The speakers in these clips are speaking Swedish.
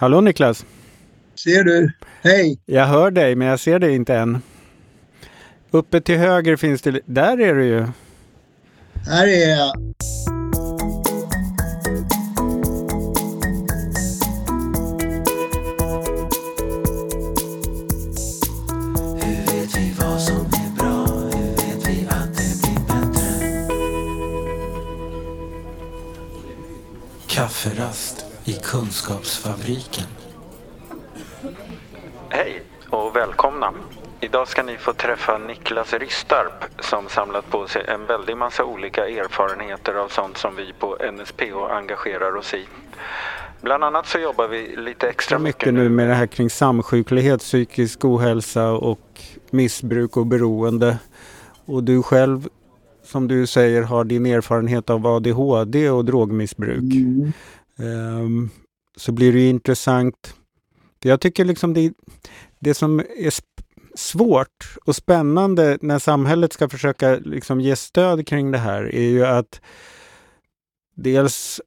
Hallå Niklas! Ser du? Hej! Jag hör dig men jag ser dig inte än. Uppe till höger finns det... Där är du ju! Här är jag. Kafferast i Kunskapsfabriken. Hej och välkomna. Idag ska ni få träffa Niklas Ristarp som samlat på sig en väldig massa olika erfarenheter av sånt som vi på NSPH engagerar oss i. Bland annat så jobbar vi lite extra mycket nu med det här kring samsjuklighet, psykisk ohälsa och missbruk och beroende. Och du själv som du säger har din erfarenhet av ADHD och drogmissbruk. Mm. Um, så blir det intressant. Jag tycker liksom det, det som är svårt och spännande när samhället ska försöka liksom ge stöd kring det här är ju att dels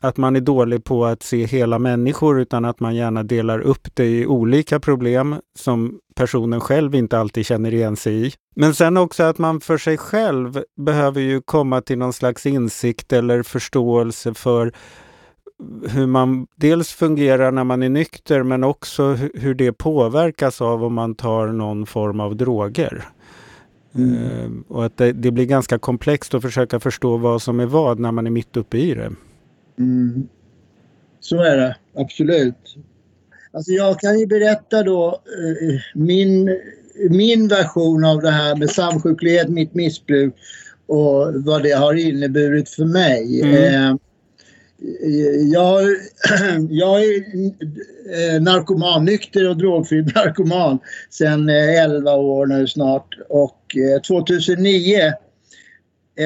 att man är dålig på att se hela människor utan att man gärna delar upp det i olika problem som personen själv inte alltid känner igen sig i. Men sen också att man för sig själv behöver ju komma till någon slags insikt eller förståelse för hur man dels fungerar när man är nykter men också hur det påverkas av om man tar någon form av droger. Mm. Uh, och att det, det, blir ganska komplext att försöka förstå vad som är vad när man är mitt uppe i det. Mm. Så är det, absolut. Alltså jag kan ju berätta då uh, min, min version av det här med samsjuklighet, mitt missbruk och vad det har inneburit för mig. Mm. Uh, jag, jag är eh, narkoman, nykter och drogfri narkoman sedan 11 eh, år nu snart. Och 2009 eh,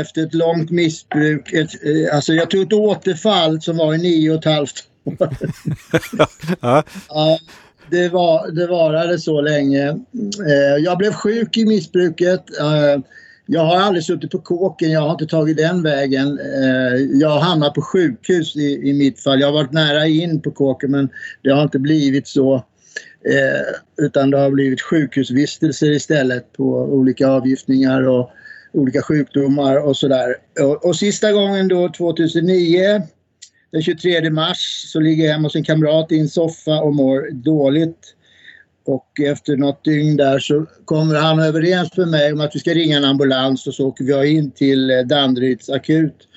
efter ett långt missbruk, ett, alltså jag tog ett återfall som var i nio och ett halvt år. ja. ja, det, var, det varade så länge. Jag blev sjuk i missbruket. Jag har aldrig suttit på kåken, jag har inte tagit den vägen. Eh, jag har hamnat på sjukhus i, i mitt fall. Jag har varit nära in på kåken men det har inte blivit så. Eh, utan det har blivit sjukhusvistelser istället på olika avgiftningar och olika sjukdomar och sådär. Och, och sista gången då 2009 den 23 mars så ligger jag hemma hos en kamrat i en soffa och mår dåligt. Och efter något dygn där så kommer han överens med mig om att vi ska ringa en ambulans och så åker vi in till eh, Danderyds akut.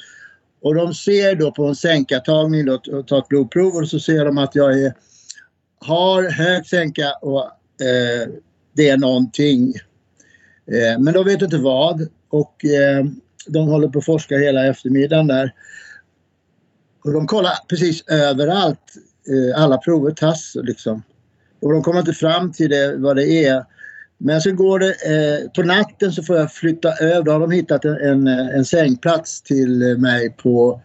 Och de ser då på en sänkartagning då, och tar ett blodprov och så ser de att jag är, har hög sänka och eh, det är någonting. Eh, men de vet inte vad och eh, de håller på att forska hela eftermiddagen där. Och de kollar precis överallt. Eh, alla prover tas liksom. Och de kommer inte fram till det, vad det är. Men så går det, eh, på natten så får jag flytta över, då har de hittat en, en, en sängplats till mig på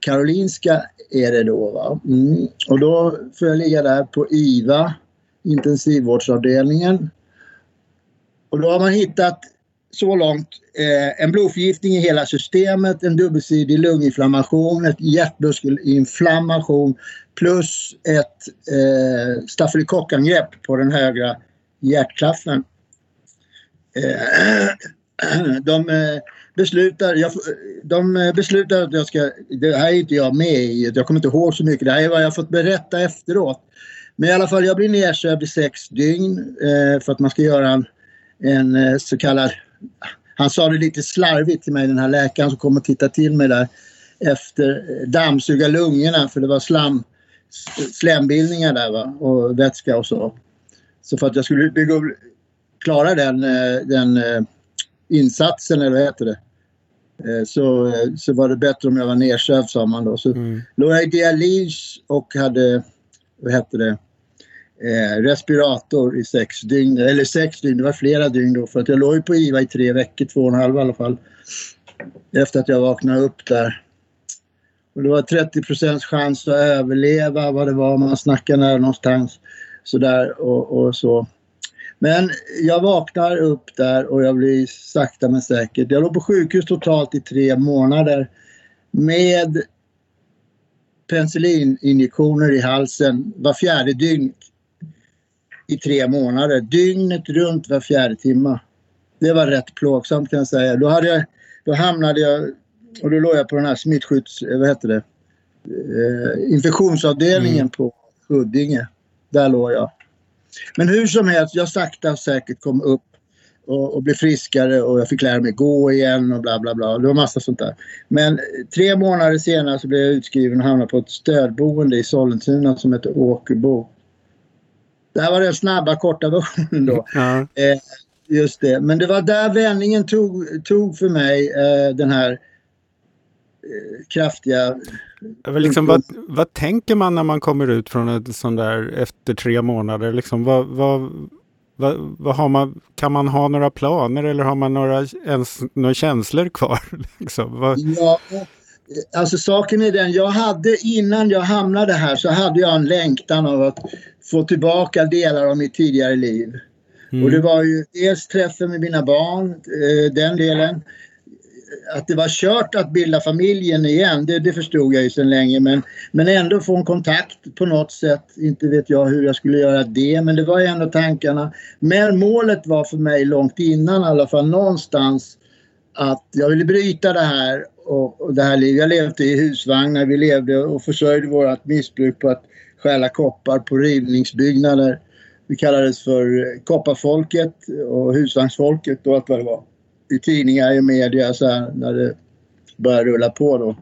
Karolinska är det då. Va? Mm. Och då får jag ligga där på IVA, intensivvårdsavdelningen. Och då har man hittat så långt eh, en blodförgiftning i hela systemet, en dubbelsidig lunginflammation, ett hjärtmuskelinflammation plus ett eh, stafylokockangrepp på den högra hjärtklaffen. Eh, de eh, beslutar, jag, de beslutar att jag ska, det här är inte jag med i, jag kommer inte ihåg så mycket, det här är vad jag fått berätta efteråt. Men i alla fall, jag blir nedsövd i sex dygn eh, för att man ska göra en, en eh, så kallad han sa det lite slarvigt till mig den här läkaren som kom och tittade till mig där efter dammsuga lungorna för det var slam, slembildningar där va? och vätska och så. Så för att jag skulle bygga klara den, eh, den eh, insatsen eller vad heter det eh, så, så var det bättre om jag var nedsövd sa man då. Så mm. låg jag i dialys och hade, vad hette det, eh, respirator i sex dygn, eller sex dygn, det var flera dygn då för att jag låg på IVA i tre veckor, två och en halv i alla fall. Efter att jag vaknade upp där. Och det var 30 procents chans att överleva vad det var man snackade när någonstans. Sådär och, och så. Men jag vaknar upp där och jag blir sakta men säkert. Jag låg på sjukhus totalt i tre månader med penicillininjektioner i halsen var fjärde dygn i tre månader. Dygnet runt var fjärde timme. Det var rätt plågsamt kan jag säga. Då, hade jag, då hamnade jag och då låg jag på den här smittskydds... Vad heter det? Eh, infektionsavdelningen mm. på Huddinge. Där låg jag. Men hur som helst, jag sakta säkert kom upp och, och blev friskare och jag fick lära mig gå igen och bla bla bla. Det var massa sånt där. Men tre månader senare så blev jag utskriven och hamnade på ett stödboende i Sollentuna som heter Åkerbo. Det här var den snabba korta versionen då. Ja. Eh, just det. Men det var där vändningen tog, tog för mig eh, den här eh, kraftiga... Liksom, vad, vad tänker man när man kommer ut från ett sånt där efter tre månader? Liksom, vad, vad, vad, vad har man, kan man ha några planer eller har man några, ens, några känslor kvar? liksom, vad... Ja, alltså saken är den, jag hade innan jag hamnade här så hade jag en längtan av att få tillbaka delar av mitt tidigare liv. Mm. Och det var ju dels träffen med mina barn, eh, den delen. Att det var kört att bilda familjen igen, det, det förstod jag ju sedan länge. Men, men ändå få en kontakt på något sätt. Inte vet jag hur jag skulle göra det, men det var ändå tankarna. Men målet var för mig långt innan i alla fall någonstans att jag ville bryta det här och, och det här livet. Jag levde i husvagnar, vi levde och försörjde vårt missbruk på att stjäla koppar på rivningsbyggnader. Vi kallades för kopparfolket och husvagnsfolket och allt vad det var. I tidningar, i media så här, när det började rulla på då.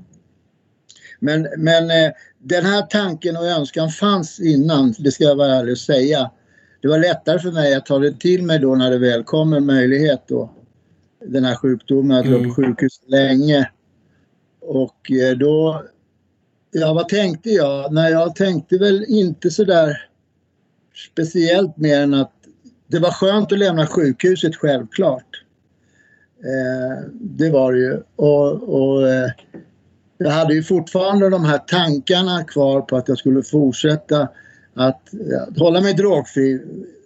Men, men eh, den här tanken och önskan fanns innan, det ska jag vara ärlig och säga. Det var lättare för mig att ta det till mig då när det väl kom en möjlighet då. Den här sjukdomen, att mm. på sjukhus länge. Och eh, då Ja, vad tänkte jag? Nej, jag tänkte väl inte sådär speciellt mer än att det var skönt att lämna sjukhuset självklart. Eh, det var det ju. Och, och eh, jag hade ju fortfarande de här tankarna kvar på att jag skulle fortsätta att, att hålla mig drogfri.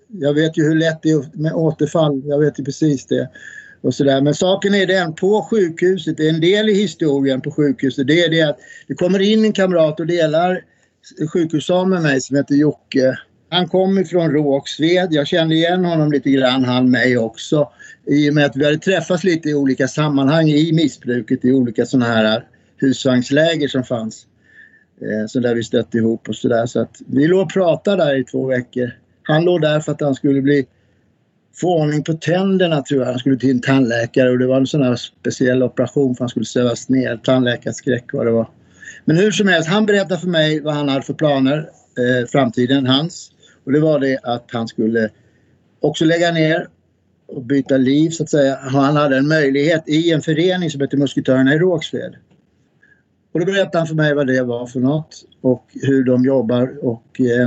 Jag vet ju hur lätt det är med återfall. Jag vet ju precis det och sådär. Men saken är den, på sjukhuset, en del i historien på sjukhuset, det är det att det kommer in en kamrat och delar sjukhussal med mig som heter Jocke. Han kom ifrån Rågsved. Jag kände igen honom lite grann, han mig också. I och med att vi hade träffats lite i olika sammanhang i missbruket i olika sådana här husvagnsläger som fanns. Eh, så där vi stötte ihop och sådär. Så att vi låg och pratade där i två veckor. Han låg där för att han skulle bli få ordning på tänderna tror jag. Han skulle till en tandläkare och det var en sån här speciell operation för han skulle sövas ner. Tandläkarskräck vad det var. Men hur som helst, han berättade för mig vad han hade för planer, eh, framtiden hans. Och det var det att han skulle också lägga ner och byta liv så att säga. Han hade en möjlighet i en förening som heter Musketörerna i Rågsved. Och då berättade han för mig vad det var för något och hur de jobbar och eh,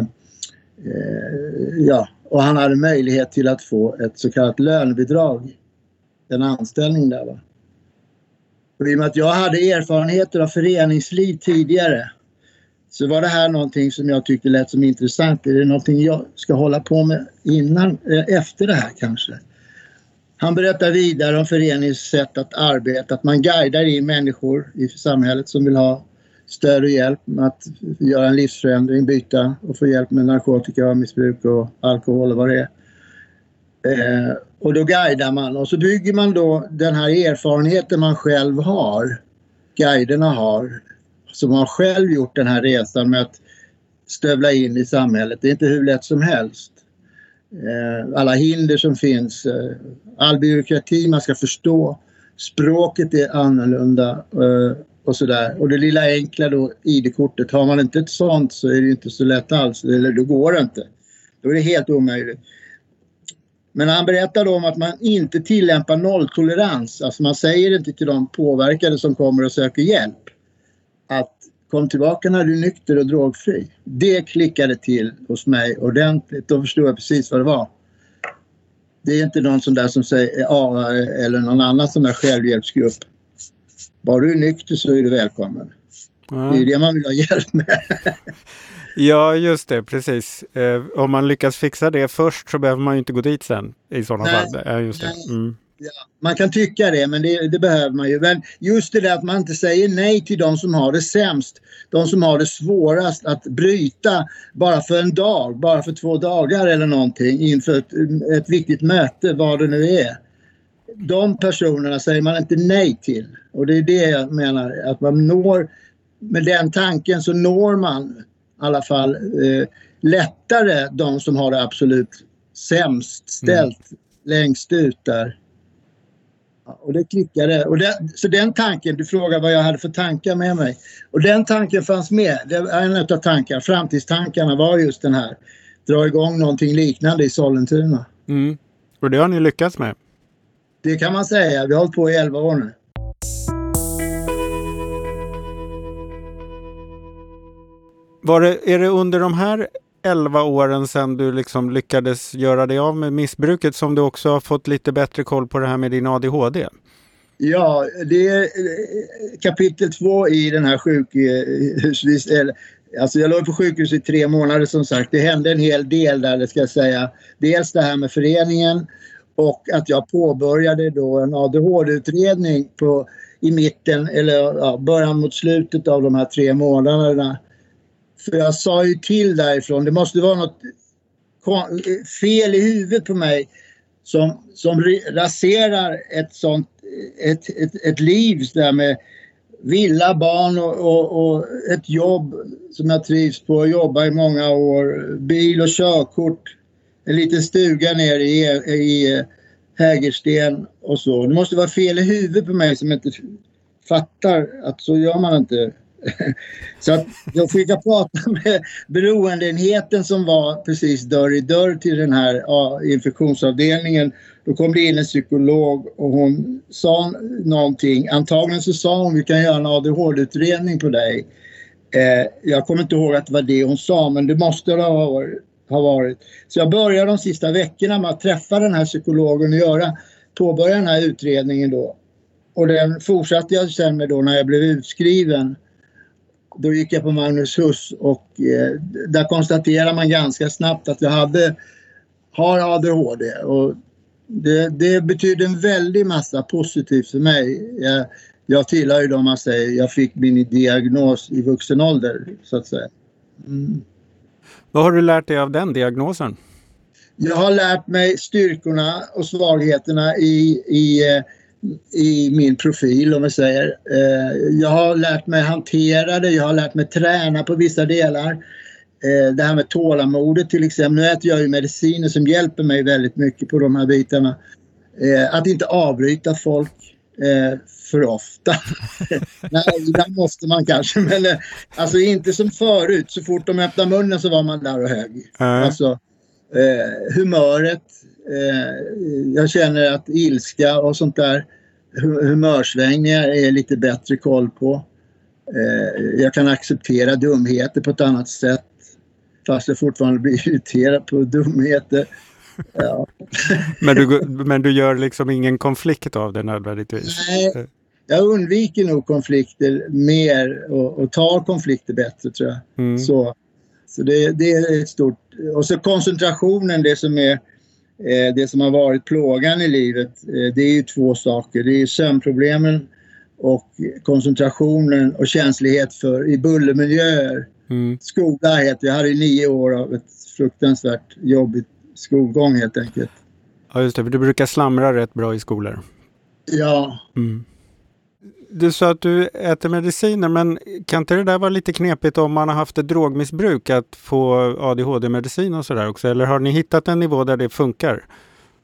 eh, ja, och han hade möjlighet till att få ett så kallat lönebidrag. En anställning där. Va? Och I och med att jag hade erfarenheter av föreningsliv tidigare så var det här någonting som jag tyckte lät som intressant. Är det någonting jag ska hålla på med innan, eh, efter det här kanske? Han berättar vidare om föreningens sätt att arbeta, att man guidar in människor i samhället som vill ha stöd och hjälp med att göra en livsförändring, byta och få hjälp med narkotika, missbruk och alkohol och vad det är. Eh, och då guidar man och så bygger man då den här erfarenheten man själv har, guiderna har, som har själv gjort den här resan med att stövla in i samhället. Det är inte hur lätt som helst. Eh, alla hinder som finns, eh, all byråkrati man ska förstå, språket är annorlunda eh, och sådär. Och det lilla enkla då, ID-kortet, har man inte ett sånt så är det inte så lätt alls, eller då går det inte. Då är det helt omöjligt. Men han berättade om att man inte tillämpar nolltolerans. Alltså man säger inte till de påverkade som kommer och söker hjälp att kom tillbaka när du är nykter och drogfri. Det klickade till hos mig ordentligt. Då förstod jag precis vad det var. Det är inte någon sån där som säger ja, eller någon annan sån där självhjälpsgrupp bara du är nykter så är du välkommen. Ja. Det är det man vill ha hjälp med. ja, just det, precis. Eh, om man lyckas fixa det först så behöver man ju inte gå dit sen i sådana fall. Ja, just det. Mm. Ja, man kan tycka det, men det, det, behöver man ju. Men just det där att man inte säger nej till de som har det sämst, de som har det svårast att bryta bara för en dag, bara för två dagar eller någonting inför ett, ett viktigt möte, vad det nu är. De personerna säger man inte nej till. Och det är det jag menar, att man når, med den tanken så når man i alla fall eh, lättare de som har det absolut sämst ställt mm. längst ut där. Och det klickade. Och det, så den tanken, du frågar vad jag hade för tankar med mig. Och den tanken fanns med. Det är en av tankarna, framtidstankarna var just den här. Dra igång någonting liknande i Sollentuna. Mm. Och det har ni lyckats med? Det kan man säga. Vi har hållit på i 11 år nu. Var det, är det under de här 11 åren sedan du liksom lyckades göra dig av med missbruket som du också har fått lite bättre koll på det här med din ADHD? Ja, det är eh, kapitel två i den här sjukhus... Alltså jag låg på sjukhus i tre månader som sagt. Det hände en hel del där, det ska jag säga. Dels det här med föreningen och att jag påbörjade då en ADHD-utredning på, i mitten, eller ja, början mot slutet av de här tre månaderna. För jag sa ju till därifrån, det måste vara något fel i huvudet på mig som, som raserar ett sånt ett, ett, ett liv där med villa, barn och, och, och, ett jobb som jag trivs på, jobba i många år, bil och körkort, en liten stuga nere i, i eh, Hägersten och så. Det måste vara fel i huvudet på mig som inte fattar att så gör man inte. Så att jag fick prata med beroendeenheten som var precis dörr i dörr till den här infektionsavdelningen. Då kom det in en psykolog och hon sa någonting. Antagligen så sa hon vi kan göra en ADHD-utredning på dig. Eh, jag kommer inte ihåg att det var det hon sa men det måste det ha varit, har varit. Så jag började de sista veckorna med att träffa den här psykologen och göra, påbörja den här utredningen då. Och den fortsatte jag sen med då när jag blev utskriven då gick jag på Magnus Hus och eh, där konstaterar man ganska snabbt att jag hade, har ADHD. Och det, det betyder en väldig massa positivt för mig. Jag, jag tillhör ju de man säger, jag fick min diagnos i vuxen ålder så att säga. Mm. Vad har du lärt dig av den diagnosen? Jag har lärt mig styrkorna och svagheterna i, i eh, i min profil om vi säger. Eh, jag har lärt mig hantera det, jag har lärt mig träna på vissa delar. Eh, det här med tålamodet till exempel. Nu äter jag ju mediciner som hjälper mig väldigt mycket på de här bitarna. Att inte avbryta folk för ofta. Nej, ibland måste man kanske men alltså inte som förut. Så fort de öppnade munnen så var man där och hög. Mm. Alltså humöret, Eh, jag känner att ilska och sånt där humörsvängningar är lite bättre koll på. Eh, jag kan acceptera dumheter på ett annat sätt fast jag fortfarande blir irriterad på dumheter. Ja. men, du, men du gör liksom ingen konflikt av det nödvändigtvis? Nej, jag undviker nog konflikter mer och, och tar konflikter bättre tror jag. Mm. Så, så det, det, är ett stort... Och så koncentrationen, det som är Eh, det som har varit plågan i livet, eh, det är ju två saker. Det är sömnproblemen och koncentrationen och känslighet för i bullermiljöer. Mm. Skola heter Jag hade nio år av ett fruktansvärt jobbigt skolgång helt enkelt. Ja just det, för du brukar slamra rätt bra i skolor. Ja. Mm du sa att du äter mediciner, men kan inte det där vara lite knepigt om man har haft ett drogmissbruk att få ADHD-medicin och sådär också? Eller har ni hittat en nivå där det funkar?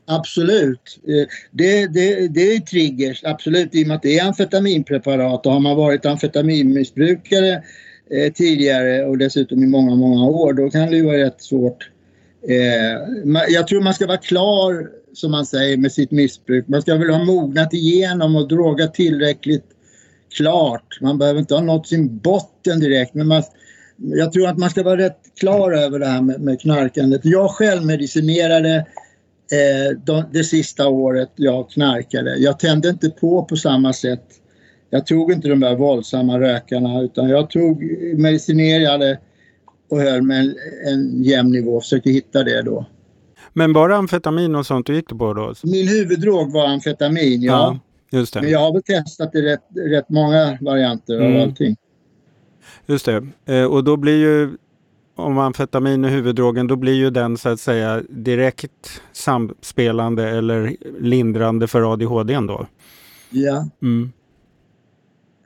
Absolut. Eh, det, det, det är triggers, absolut, i och med att det är amfetaminpreparat och har man varit amfetaminmissbrukare eh, tidigare och dessutom i många, många år, då kan det ju vara rätt svårt. Eh, jag tror man ska vara klar, som man säger, med sitt missbruk. Man ska väl ha mognat igenom och drogat tillräckligt klart. Man behöver inte ha nått sin botten direkt men man, jag tror att man ska vara rätt klar över det här med, med knarkandet. Jag själv medicinerade eh, de, det sista året jag knarkade. Jag tände inte på på samma sätt. Jag tog inte de där våldsamma rökarna utan jag tog medicinerade och höll med en, en jämn nivå, försökte hitta det då. Men bara amfetamin och sånt du gick på då? Min huvuddrog var amfetamin, ja. ja just det. Men jag har väl testat i rätt, rätt många varianter mm. av allting. Just det. Eh, och då blir ju om amfetamin är huvuddrogen, då blir ju den så att säga direkt samspelande eller lindrande för ADHD ändå. Ja. Mm.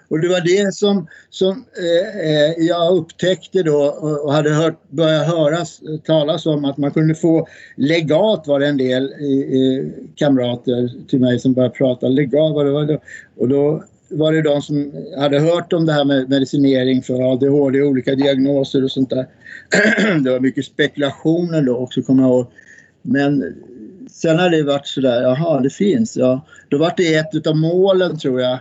Och det var det som, som eh, eh jag upptäckte då och hade hört, börjat höra talas om att man kunde få legalt var det en del eh, kamrater till mig som började prata legat. Var det var det, och då var det de som hade hört om det här med medicinering för ADHD, olika diagnoser och sånt där. det var mycket spekulationer då också kommer jag ihåg. Men sen har det varit sådär, jaha det finns, ja. Då var det ett av målen tror jag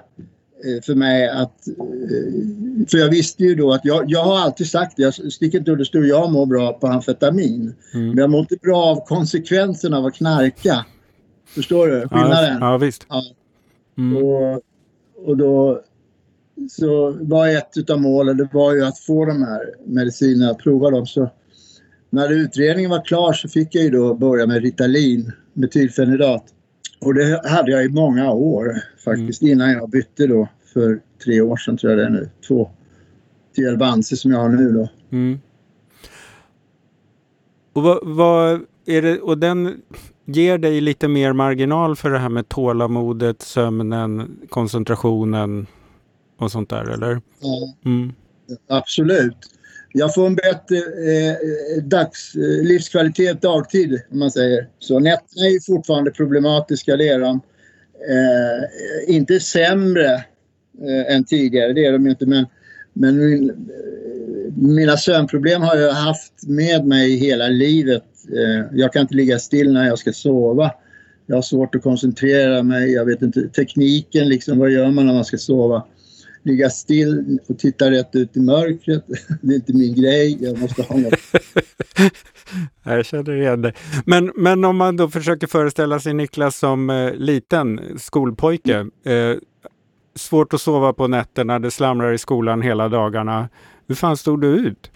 för mig att... Eh, för jag visste ju då att jag, jag har alltid sagt det, jag sticker inte under stol, jag mår bra på amfetamin. Mm. Men jag mår inte bra av konsekvenserna av att knarka. Förstår du skillnaden? Ja, ja visst. Ja. Mm. Och, och då så var ett av målen det var ju att få de här medicinerna, att prova dem. Så när utredningen var klar så fick jag ju då börja med Ritalin, metylfenidat. Och det hade jag i många år faktiskt mm. innan jag bytte då för tre år sedan tror jag det är nu. Två till Elvanse som jag har nu då. Mm. Och vad, vad, är det, och den ger dig lite mer marginal för det här med tålamodet, sömnen, koncentrationen och sånt där eller? Ja, mm. absolut. Jag får en bättre eh, eh dags, eh, livskvalitet dagtid om man säger så. Nätterna är ju fortfarande problematiska, det är de. Eh, inte sämre eh, än tidigare, det är de inte men, men min, eh, mina sömnproblem har jag haft med mig hela livet. Eh, jag kan inte ligga still när jag ska sova. Jag har svårt att koncentrera mig, jag vet inte tekniken liksom, vad gör man när man ska sova? Ligga still och titta rätt ut i mörkret. Det är inte min grej, jag måste ha något. jag känner igen det. Men, men om man då försöker föreställa sig Niklas som eh, liten skolpojke. Eh, svårt att sova på nätterna, det slamrar i skolan hela dagarna. Hur fan stod du ut?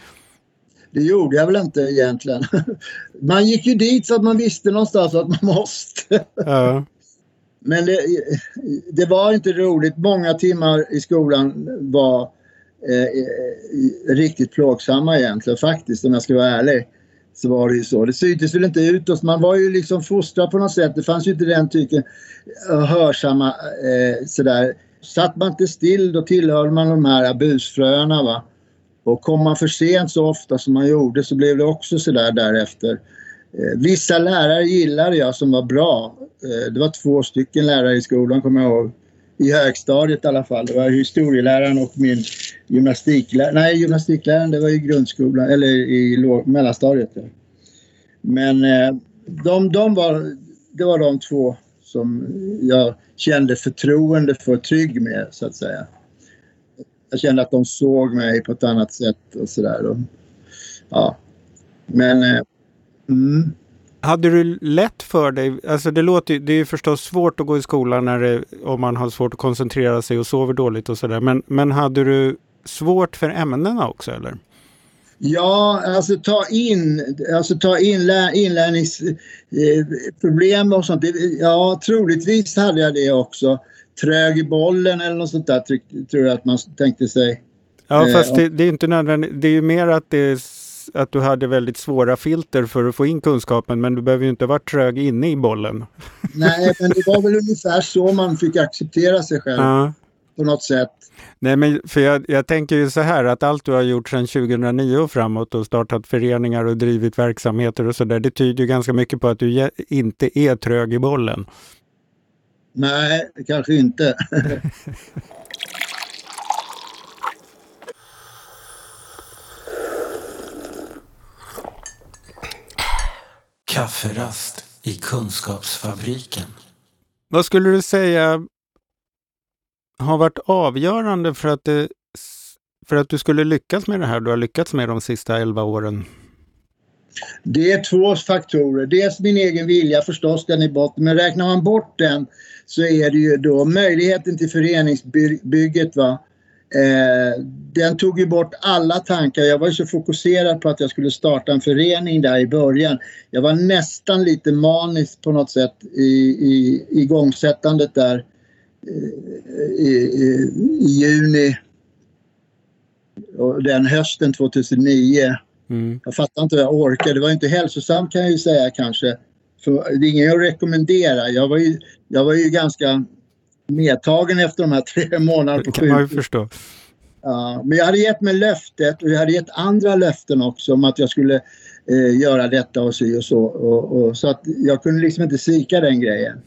Det gjorde jag väl inte egentligen. Man gick ju dit för att man visste någonstans att man måste. Ja. Men det, det, var inte roligt. Många timmar i skolan var eh, riktigt plågsamma egentligen faktiskt om jag ska vara ärlig. Så var det ju så. Det syntes väl inte utåt. Man var ju liksom fostrad på något sätt. Det fanns ju inte den typen av hörsamma eh, sådär. Satt man inte still då tillhörde man de här busfröna va. Och kom man för sent så ofta som man gjorde så blev det också sådär därefter. Eh, vissa lärare gillade jag som var bra. Eh, det var två stycken lärare i skolan kommer jag ihåg. I högstadiet i alla fall. Det var historieläraren och min gymnastiklärare. Nej, gymnastikläraren det var i grundskolan eller i mellanstadiet. Men eh, de, de var, det var de två som jag kände förtroende för, trygg med så att säga. Jag kände att de såg mig på ett annat sätt och sådär. Ja. Men eh, Mm. Hade du lätt för dig, alltså det låter det är ju förstås svårt att gå i skolan när det, om man har svårt att koncentrera sig och sover dåligt och sådär. Men, men hade du svårt för ämnena också eller? Ja, alltså ta in, alltså ta in inlärningsproblem och sånt. Ja, troligtvis hade jag det också. Trög i bollen eller något sånt där tror jag att man tänkte sig. Ja, fast eh, det, det är inte nödvändigt. Det är ju mer att det är att du hade väldigt svåra filter för att få in kunskapen men du behöver ju inte vara trög inne i bollen. Nej, men det var väl ungefär så man fick acceptera sig själv ja. på något sätt. Nej, men för jag, jag, tänker ju så här att allt du har gjort sedan 2009 och framåt och startat föreningar och drivit verksamheter och så där, det tyder ju ganska mycket på att du inte är trög i bollen. Nej, kanske inte. Kafferast i Kunskapsfabriken. Vad skulle du säga har varit avgörande för att, det, för att du skulle lyckas med det här du har lyckats med de sista elva åren? Det är två faktorer. Dels min egen vilja förstås, den i botten. Men räknar man bort den så är det ju då möjligheten till föreningsbygget. Va? Eh, den tog ju bort alla tankar. Jag var ju så fokuserad på att jag skulle starta en förening där i början. Jag var nästan lite manisk på något sätt i, i igångsättandet där i, i, i juni och den hösten 2009. Mm. Jag fattar inte hur jag orkade. Det var inte hälsosamt kan jag ju säga kanske. För det är ingen jag rekommenderar. Jag var ju, jag var ju ganska medtagen efter de här tre månaderna på förstå. Ja, men jag hade gett mig löftet och jag hade gett andra löften också om att jag skulle eh, göra detta och så och så. Och, och, så att jag kunde liksom inte svika den grejen.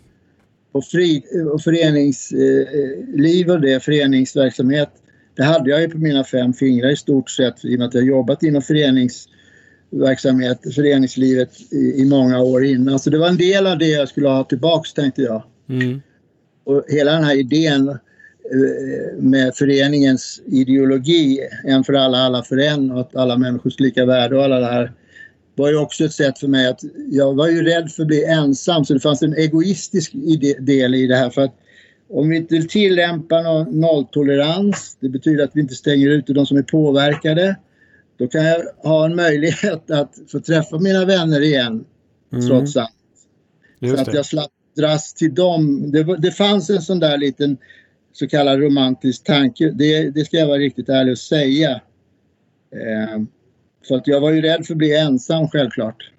Och, fri, och föreningsliv eh, och det, föreningsverksamhet, det hade jag ju på mina fem fingrar i stort sett i och med att jag jobbat inom föreningsverksamhet, föreningslivet i, i många år innan. Så det var en del av det jag skulle ha tillbaks tänkte jag. Mm. Och hela den här idén eh, med föreningens ideologi, en för alla, alla för en och att alla människors lika värde och alla det här var ju också ett sätt för mig att jag var ju rädd för att bli ensam så det fanns en egoistisk del i det här för att om vi inte tillämpar nolltolerans, det betyder att vi inte stänger ute de som är påverkade, då kan jag ha en möjlighet att få träffa mina vänner igen mm. trots allt. Just så att jag slapp dras till dem. Det, det fanns en sån där liten så kallad romantisk tanke, det, det ska jag vara riktigt ärlig och säga. Eh, så att jag var ju rädd för att bli ensam självklart.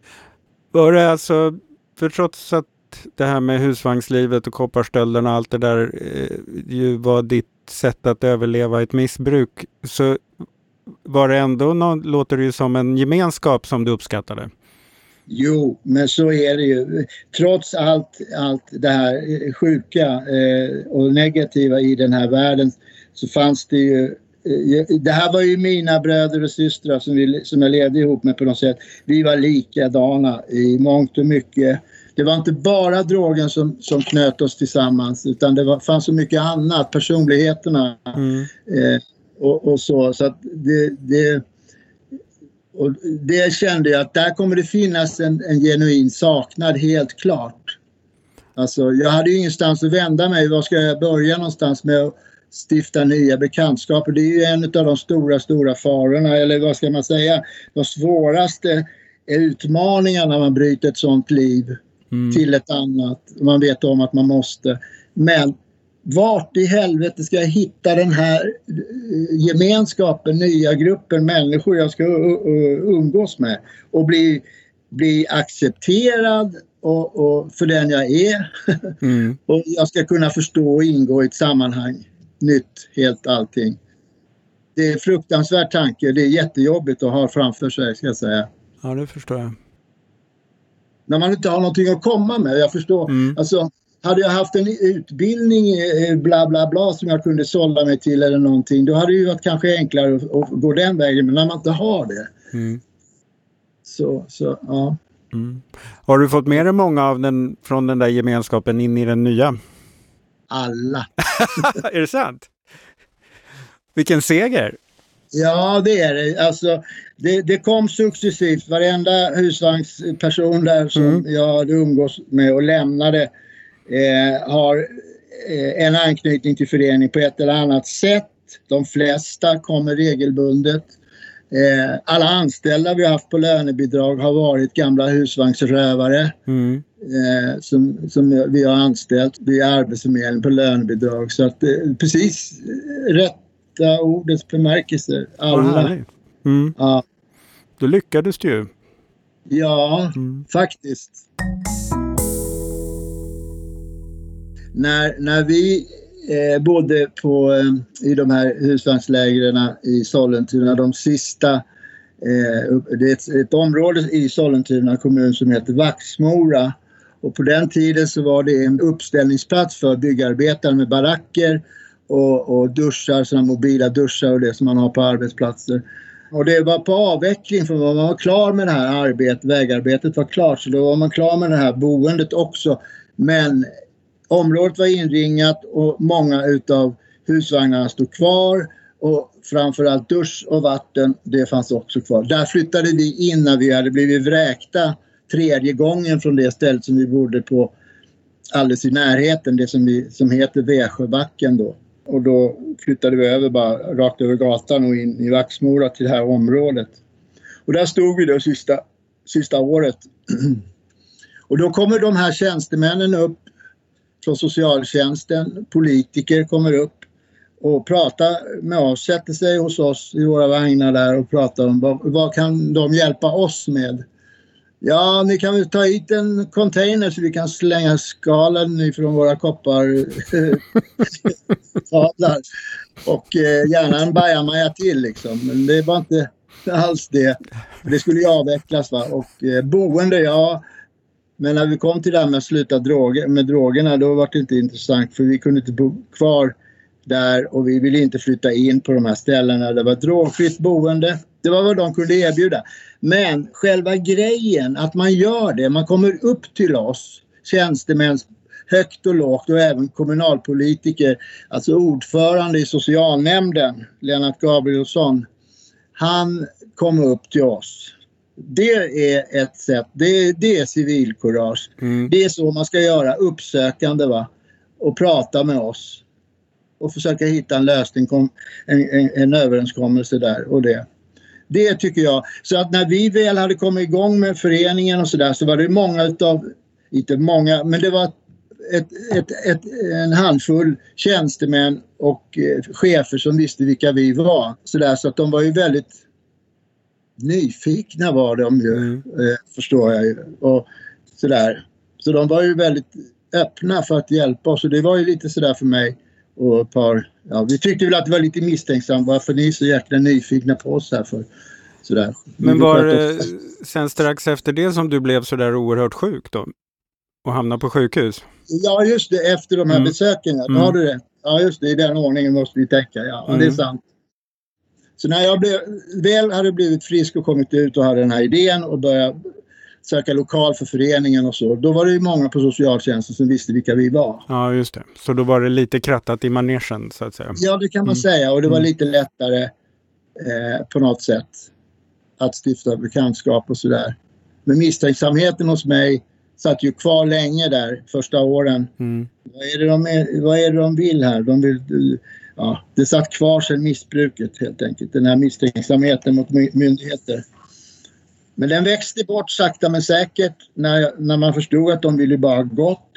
Var det alltså, för trots att det här med husvagnslivet och kopparstölderna och allt det där eh, ju var ditt sätt att överleva ett missbruk så var det ändå, någon, låter det ju som en gemenskap som du uppskattade? Jo, men så är det ju. Trots allt, allt det här sjuka eh, och negativa i den här världen så fanns det ju eh, det här var ju mina bröder och systrar som, vi, som jag levde ihop med på något sätt. Vi var likadana i mångt och mycket. Det var inte bara drogen som, som knöt oss tillsammans utan det var, fanns så mycket annat, personligheterna mm. eh, och, och, så. så att det, det och det kände jag att där kommer det finnas en, en genuin saknad, helt klart. Alltså, jag hade ju ingenstans att vända mig. Var ska jag börja någonstans med att stifta nya bekantskaper? Det är ju en av de stora, stora farorna, eller vad ska man säga, de svåraste utmaningarna när man bryter ett sånt liv mm. till ett annat. Man vet om att man måste. Men vart i helvete ska jag hitta den här eh, gemenskapen, nya grupper människor jag ska umgås med och bli, bli accepterad och, och för den jag är. Mm. och jag ska kunna förstå och ingå i ett sammanhang. Nytt, helt allting. Det är en fruktansvärd tanke. Det är jättejobbigt att ha framför sig, ska jag säga. Ja, det förstår jag. När man inte har någonting att komma med. Jag förstår. Mm. Alltså, hade jag haft en utbildning eh, bla bla bla som jag kunde sålla mig till eller någonting då hade det ju varit kanske enklare att, att gå den vägen men när man inte har det. Mm. Så, så ja. Mm. Har du fått med dig många av den, från den där gemenskapen in i den nya? Alla. är det sant? Vilken seger! Ja, det är det. Alltså, det, det kom successivt. Varenda husvagnsperson där som mm. jag hade umgås med och lämnade eh, har eh, en anknytning till föreningen på ett eller annat sätt. De flesta kommer regelbundet. Eh, alla anställda vi har haft på lönebidrag har varit gamla husvagnsrövare mm. eh, som, som vi har anställt via Arbetsförmedlingen på lönebidrag. Så att eh, precis rätta ordets bemärkelse. Alla. Mm. Ja. Då lyckades du ju. Ja, mm. faktiskt när, när vi eh, bodde på, eh, i de här husvagnslägren i Sollentuna, de sista eh, det är ett, ett, område i Sollentuna kommun som heter Vaxmora. Och på den tiden så var det en uppställningsplats för byggarbetare med baracker och, och duschar, sådana mobila duschar och det som man har på arbetsplatser. Och det var på avveckling för man var klar med det här arbetet, vägarbetet var klart så då var man klar med det här boendet också. Men Området var inringat och många utav husvagnarna stod kvar och framförallt dusch och vatten, det fanns också kvar. Där flyttade vi in när vi hade blivit vräkta tredje gången från det stället som vi bodde på alldeles i närheten, det som, vi, som heter Väsjöbacken då. Och då flyttade vi över bara rakt över gatan och in i Vaxmora till det här området. Och där stod vi då sista, sista året. Och då kommer de här tjänstemännen upp från socialtjänsten, politiker kommer upp och pratar med oss, sätter sig hos oss i våra vagnar där och pratar om vad, vad kan de hjälpa oss med. Ja, ni kan väl ta hit en container så vi kan slänga skalen ifrån våra koppar. Eh, och eh, gärna en bajamaja till liksom. Men det var inte alls det. Det skulle ju avvecklas va. Och eh, boende, ja. Men när vi kom till det här med att sluta droger, med drogerna då var det inte intressant för vi kunde inte bo kvar där och vi ville inte flytta in på de här ställena. Det var drogfritt boende. Det var vad de kunde erbjuda. Men själva grejen att man gör det, man kommer upp till oss tjänstemän högt och lågt och även kommunalpolitiker, alltså ordförande i socialnämnden, Lennart Gabrielsson, han kom upp till oss. Det är ett sätt, det, det är civilkurage. Mm. Det är så man ska göra, uppsökande va? och prata med oss och försöka hitta en lösning, en, en, en överenskommelse där och det. Det tycker jag. Så att när vi väl hade kommit igång med föreningen och sådär så var det många utav, inte många, men det var ett, ett, ett, en handfull tjänstemän och eh, chefer som visste vilka vi var. Så, där, så att de var ju väldigt nyfikna var de ju, mm. eh, förstår jag ju. Och sådär. Så de var ju väldigt öppna för att hjälpa oss och det var ju lite sådär för mig och ett par, ja, vi tyckte väl att det var lite misstänksamt. Varför ni är så jäkla nyfikna på oss här för? Sådär. Men var det sen strax efter det som du blev sådär oerhört sjuk då? Och hamnade på sjukhus? Ja just det, efter de här mm. besöken. Ja, mm. har du det. Ja just det, i den ordningen måste vi tänka. Ja, mm. det är mm. sant. Så när jag blev, väl hade blivit frisk och kommit ut och hade den här idén och började söka lokal för föreningen och så. Då var det ju många på socialtjänsten som visste vilka vi var. Ja, just det. Så då var det lite krattat i manegen så att säga. Ja, det kan man mm. säga och det var mm. lite lättare eh, på något sätt att stifta bekantskap och sådär. Men misstänksamheten hos mig satt ju kvar länge där första åren. Mm. Vad, är det de är, vad är det de vill här? De vill, ja, det satt kvar sedan missbruket helt enkelt. Den här misstänksamheten mot myndigheter. Men den växte bort sakta men säkert när, när man förstod att de ville bara gott.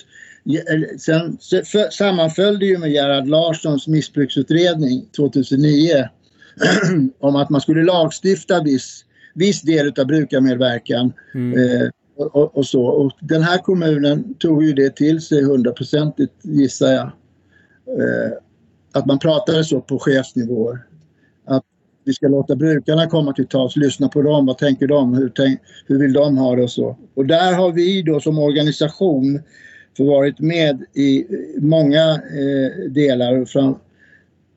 Sen sammanföll det ju med Gerhard Larssons missbruksutredning 2009 om att man skulle lagstifta viss, viss del av brukarmedverkan. Mm. Eh, och, och, så. Och den här kommunen tog ju det till sig hundraprocentigt gissar jag. Eh, att man pratade så på chefsnivåer Att vi ska låta brukarna komma till tals, lyssna på dem, vad tänker de, hur, tänk, hur vill de ha det och så. Och där har vi då som organisation för varit med i många eh, delar. Fram,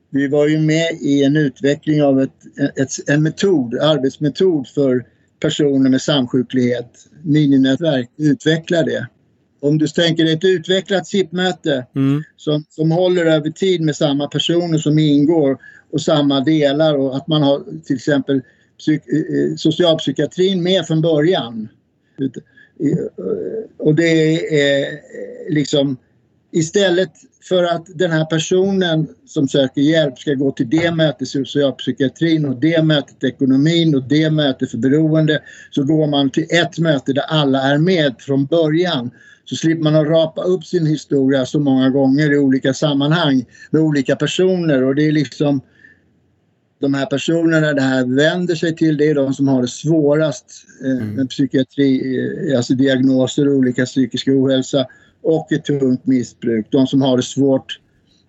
vi var ju med i en utveckling av ett, ett, en metod, arbetsmetod för personer med samsjuklighet, mininätverk, utveckla det. Om du tänker dig ett utvecklat SIP-möte mm. som, som håller över tid med samma personer som ingår och samma delar och att man har till exempel psyk, eh, eh, socialpsykiatrin med från början. Och det är liksom istället för att den här personen som söker hjälp ska gå till det mötet socialpsykiatrin och det mötet ekonomin och det mötet för beroende så går man till ett möte där alla är med från början så slipper man att rapa upp sin historia så många gånger i olika sammanhang med olika personer och det är liksom de här personerna det här vänder sig till det är de som har det svårast eh, mm. med psykiatri, eh, alltså diagnoser och olika psykisk ohälsa och ett tungt missbruk. De som har det svårt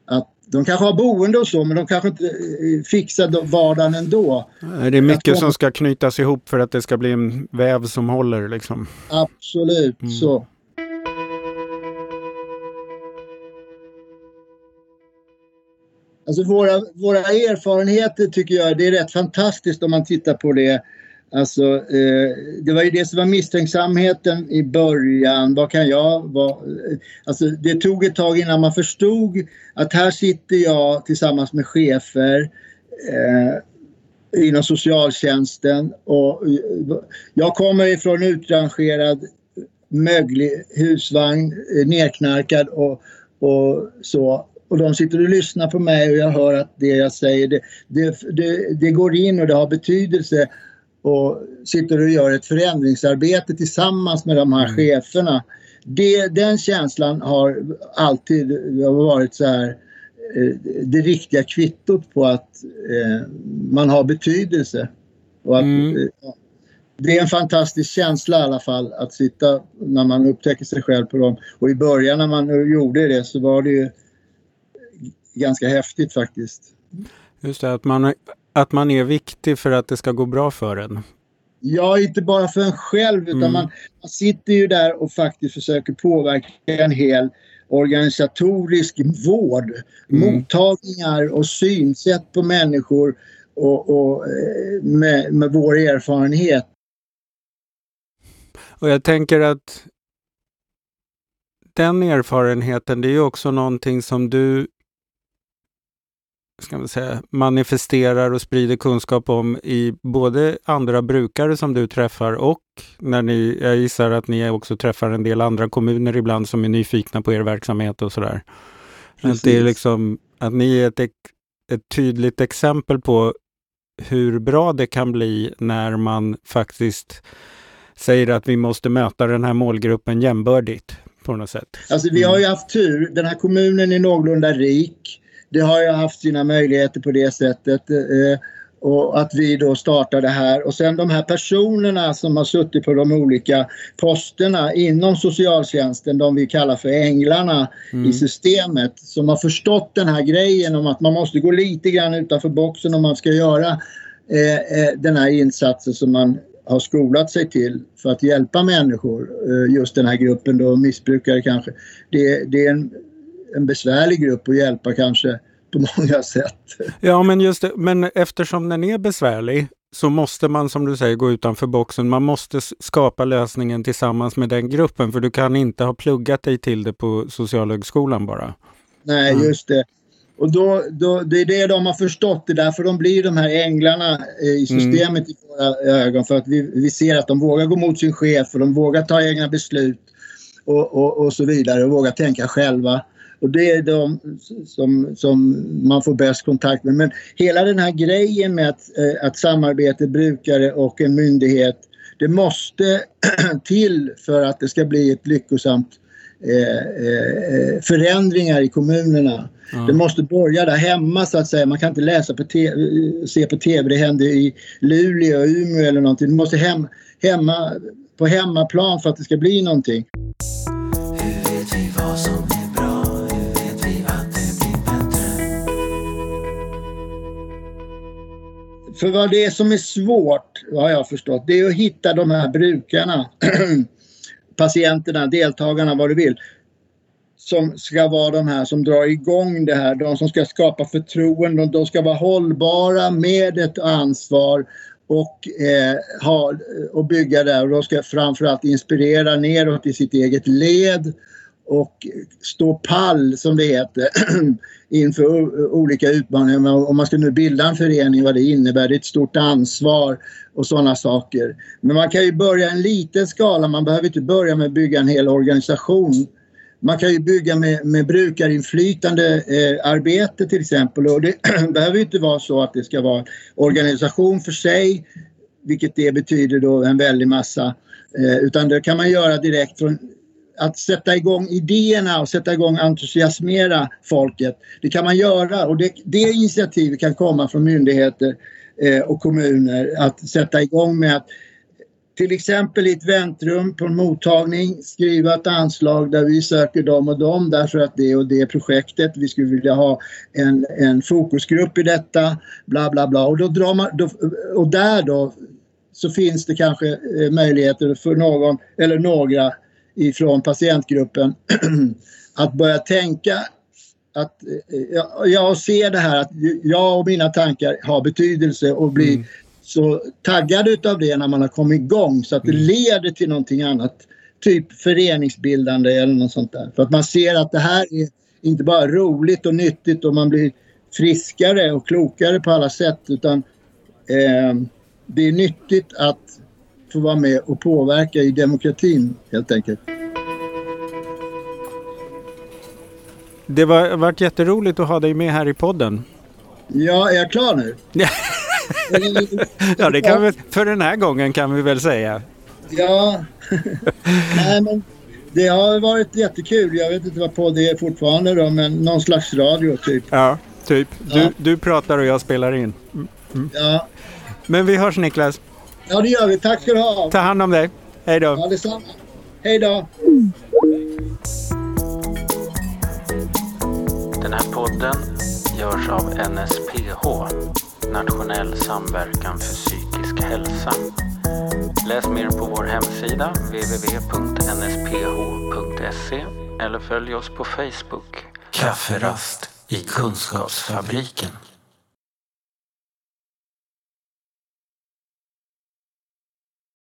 att de kanske har boende och så men de kanske inte eh, fixar vardagen ändå. Det är mycket som ska knytas ihop för att det ska bli en väv som håller liksom. Absolut mm. så. Alltså våra, våra erfarenheter tycker jag, det är rätt fantastiskt om man tittar på det. Alltså, eh, det var ju det som var misstänksamheten i början. Vad kan jag vara? Alltså, det tog ett tag innan man förstod att här sitter jag tillsammans med chefer eh, inom socialtjänsten och eh, jag kommer ifrån utrangerad möglig husvagn, eh, nerknarkad och, och så och de sitter och lyssnar på mig och jag hör att det jag säger det, det, det, det går in och det har betydelse och sitter och gör ett förändringsarbete tillsammans med de här mm. cheferna. Det, den känslan har alltid varit så här eh, det riktiga kvittot på att eh, man har betydelse. Och att, mm. eh, det är en fantastisk känsla i alla fall att sitta när man upptäcker sig själv på dem. Och i början när man gjorde det så var det ju ganska häftigt faktiskt. Just det, att man, att man är viktig för att det ska gå bra för en. Ja, inte bara för en själv utan mm. man, man sitter ju där och faktiskt försöker påverka en hel organisatorisk vård, mm. mottagningar och synsätt på människor och, och eh, med, med vår erfarenhet. Och jag tänker att den erfarenheten, det är ju också någonting som du ska man säga, manifesterar och sprider kunskap om i både andra brukare som du träffar och när ni, jag gissar att ni också träffar en del andra kommuner ibland som är nyfikna på er verksamhet och sådär. Att det är liksom, att ni är ett, ett tydligt exempel på hur bra det kan bli när man faktiskt säger att vi måste möta den här målgruppen jämbördigt på något sätt. Alltså vi har ju haft tur. Den här kommunen är någorlunda rik det har ju haft sina möjligheter på det sättet. Eh, och att vi då startade här. Och sen de här personerna som har suttit på de olika posterna inom socialtjänsten, de vi kallar för änglarna mm. i systemet, som har förstått den här grejen om att man måste gå lite grann utanför boxen om man ska göra eh, eh den här insatsen som man har skolat sig till för att hjälpa människor, eh, just den här gruppen då missbrukare kanske. Det, det är en en besvärlig grupp att hjälpa kanske på många sätt. Ja, men just det, men eftersom den är besvärlig så måste man som du säger gå utanför boxen. Man måste skapa lösningen tillsammans med den gruppen för du kan inte ha pluggat dig till det på Socialhögskolan bara. Nej, mm. just det. Och då, då, det är det de har förstått. Det är därför de blir de här änglarna i mm. systemet mm. i våra ögon. För att vi, vi ser att de vågar gå mot sin chef och de vågar ta egna beslut och, och, och så vidare och vågar tänka själva. Och det är de som, som man får bäst kontakt med. Men hela den här grejen med att, eh, att samarbete brukare och en myndighet det måste till för att det ska bli ett lyckosamt eh, eh, förändringar i kommunerna. Mm. Det måste börja där hemma så att säga. Man kan inte läsa på TV, se på TV, det händer i Luleå, Umeå eller någonting. Det måste hem, hemma, på hemmaplan för att det ska bli någonting. För vad det är som är svårt, har jag förstått, det är att hitta de här brukarna, patienterna, deltagarna, vad du vill, som ska vara de här som drar igång det här, de som ska skapa förtroende, de ska vara hållbara med ett ansvar och, eh, ha, och bygga där. Och de ska framförallt inspirera neråt i sitt eget led och stå pall som det heter inför olika utmaningar. Om man ska nu bilda en förening, vad det innebär, det är ett stort ansvar och sådana saker. Men man kan ju börja en liten skala, man behöver inte börja med att bygga en hel organisation. Man kan ju bygga med, med brukarinflytande eh, arbete till exempel och det behöver inte vara så att det ska vara organisation för sig, vilket det betyder då en väldig massa, eh, utan det kan man göra direkt från att sätta igång idéerna och sätta igång entusiasmera folket. Det kan man göra och det, det initiativet kan komma från myndigheter eh, och kommuner att sätta igång med att till exempel i ett väntrum på en mottagning skriva ett anslag där vi söker dem och dem därför att det och det projektet, vi skulle vilja ha en, en fokusgrupp i detta, bla bla bla. Och, då drar man, då, och där då så finns det kanske eh, möjligheter för någon eller några ifrån patientgruppen att börja tänka att jag ser det här att jag och mina tankar har betydelse och blir mm. så taggad utav det när man har kommit igång så att det mm. leder till någonting annat. Typ föreningsbildande eller något sånt där. För att man ser att det här är inte bara roligt och nyttigt och man blir friskare och klokare på alla sätt utan eh, det är nyttigt att få vara med och påverka i demokratin helt enkelt. Det har varit jätteroligt att ha dig med här i podden. Ja, är jag klar nu? ja, det kan vi, för den här gången kan vi väl säga. Ja, nej men det har varit jättekul. Jag vet inte vad på det är fortfarande då, men någon slags radio typ. Ja, typ. Du, Ja. du pratar och jag spelar in. Mm. Ja, Men vi hörs Niklas. Ja det gör vi. Tack ska du ha. Ta hand om dig. Hej då. Ja, detsamma. Hej då. Den här podden görs av NSPH, Nationell samverkan för psykisk hälsa. Läs mer på vår hemsida www.nsph.se eller följ oss på Facebook. Kafferast i Kunskapsfabriken.